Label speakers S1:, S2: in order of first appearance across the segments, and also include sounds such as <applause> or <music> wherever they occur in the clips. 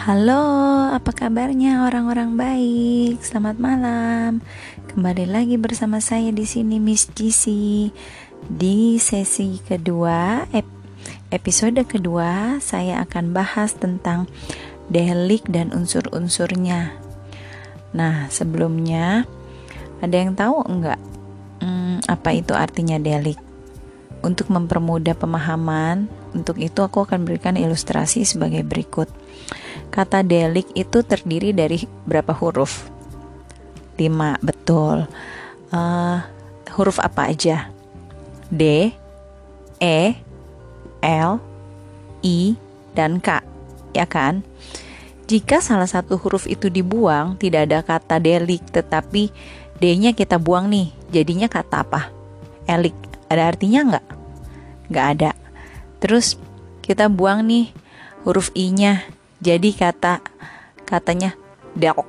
S1: Halo, apa kabarnya orang-orang baik? Selamat malam. Kembali lagi bersama saya di sini Miss GC di sesi kedua, ep episode kedua saya akan bahas tentang delik dan unsur-unsurnya. Nah, sebelumnya ada yang tahu enggak hmm, apa itu artinya delik? Untuk mempermudah pemahaman, untuk itu aku akan berikan ilustrasi sebagai berikut. Kata delik itu terdiri dari berapa huruf? 5, betul. Uh, huruf apa aja? D, E, L, I, dan K, ya kan? Jika salah satu huruf itu dibuang, tidak ada kata delik, tetapi D-nya kita buang nih, jadinya kata apa? Elik. Ada artinya nggak? Nggak ada. Terus kita buang nih huruf I-nya, jadi kata katanya dok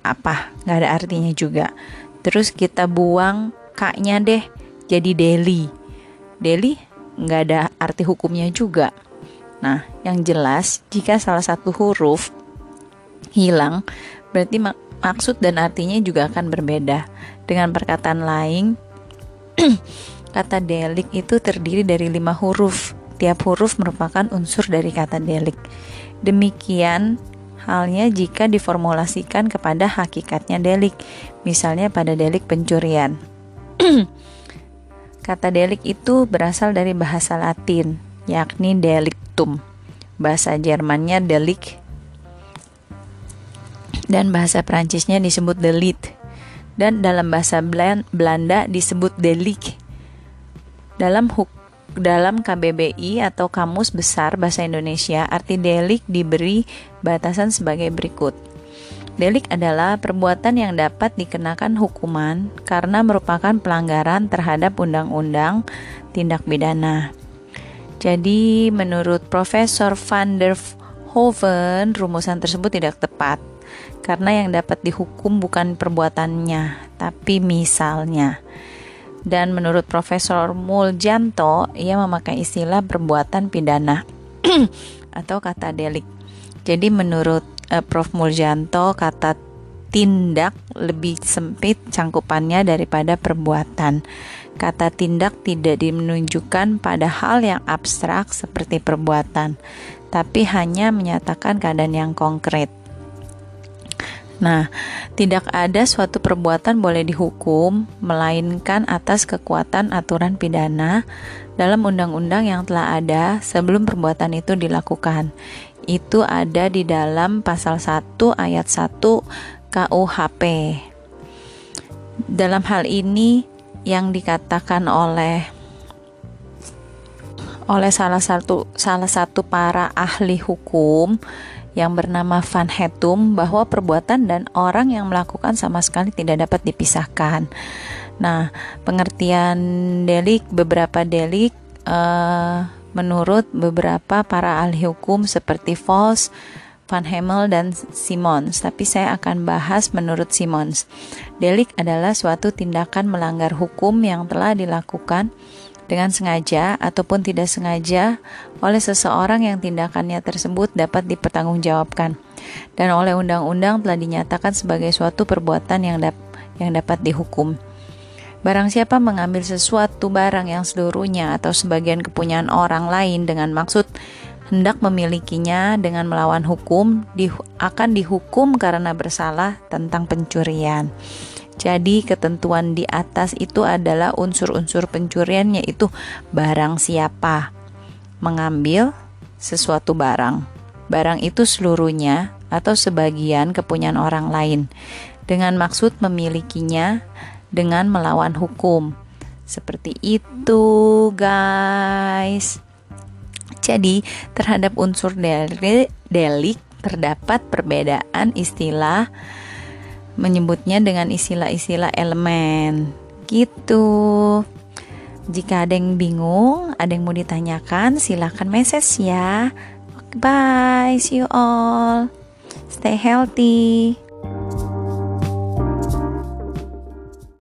S1: apa nggak ada artinya juga. Terus kita buang kaknya deh jadi deli. Deli nggak ada arti hukumnya juga. Nah, yang jelas jika salah satu huruf hilang berarti mak maksud dan artinya juga akan berbeda. Dengan perkataan lain, <clears throat> kata delik itu terdiri dari lima huruf. Tiap huruf merupakan unsur dari kata delik. Demikian halnya jika diformulasikan kepada hakikatnya delik, misalnya pada delik pencurian. <clears throat> Kata delik itu berasal dari bahasa Latin, yakni delictum. Bahasa Jermannya delik dan bahasa Prancisnya disebut delit. Dan dalam bahasa Belanda disebut delik. Dalam hukum dalam KBBI atau Kamus Besar Bahasa Indonesia, arti delik diberi batasan sebagai berikut. Delik adalah perbuatan yang dapat dikenakan hukuman karena merupakan pelanggaran terhadap undang-undang tindak pidana. Jadi, menurut Profesor van der Hoven, rumusan tersebut tidak tepat karena yang dapat dihukum bukan perbuatannya, tapi misalnya. Dan menurut Profesor Muljanto, ia memakai istilah perbuatan pidana <clears throat> atau kata delik. Jadi menurut uh, Prof Muljanto, kata tindak lebih sempit cangkupannya daripada perbuatan. Kata tindak tidak menunjukkan pada hal yang abstrak seperti perbuatan, tapi hanya menyatakan keadaan yang konkret. Nah, tidak ada suatu perbuatan boleh dihukum melainkan atas kekuatan aturan pidana dalam undang-undang yang telah ada sebelum perbuatan itu dilakukan. Itu ada di dalam pasal 1 ayat 1 KUHP. Dalam hal ini yang dikatakan oleh oleh salah satu salah satu para ahli hukum yang bernama Van Hetum bahwa perbuatan dan orang yang melakukan sama sekali tidak dapat dipisahkan. Nah, pengertian delik beberapa delik uh, menurut beberapa para ahli hukum seperti Falls, Van Hemel dan Simons, tapi saya akan bahas menurut Simons. Delik adalah suatu tindakan melanggar hukum yang telah dilakukan dengan sengaja ataupun tidak sengaja oleh seseorang yang tindakannya tersebut dapat dipertanggungjawabkan dan oleh undang-undang telah dinyatakan sebagai suatu perbuatan yang, dap yang dapat dihukum. Barang siapa mengambil sesuatu barang yang seluruhnya atau sebagian kepunyaan orang lain dengan maksud hendak memilikinya dengan melawan hukum di, akan dihukum karena bersalah tentang pencurian. Jadi ketentuan di atas itu adalah unsur-unsur pencurian yaitu barang siapa mengambil sesuatu barang. Barang itu seluruhnya atau sebagian kepunyaan orang lain dengan maksud memilikinya dengan melawan hukum. Seperti itu, guys. Jadi, terhadap unsur delik terdapat perbedaan istilah menyebutnya dengan istilah-istilah elemen gitu. Jika ada yang bingung, ada yang mau ditanyakan, silahkan message ya. Bye, see you all. Stay healthy.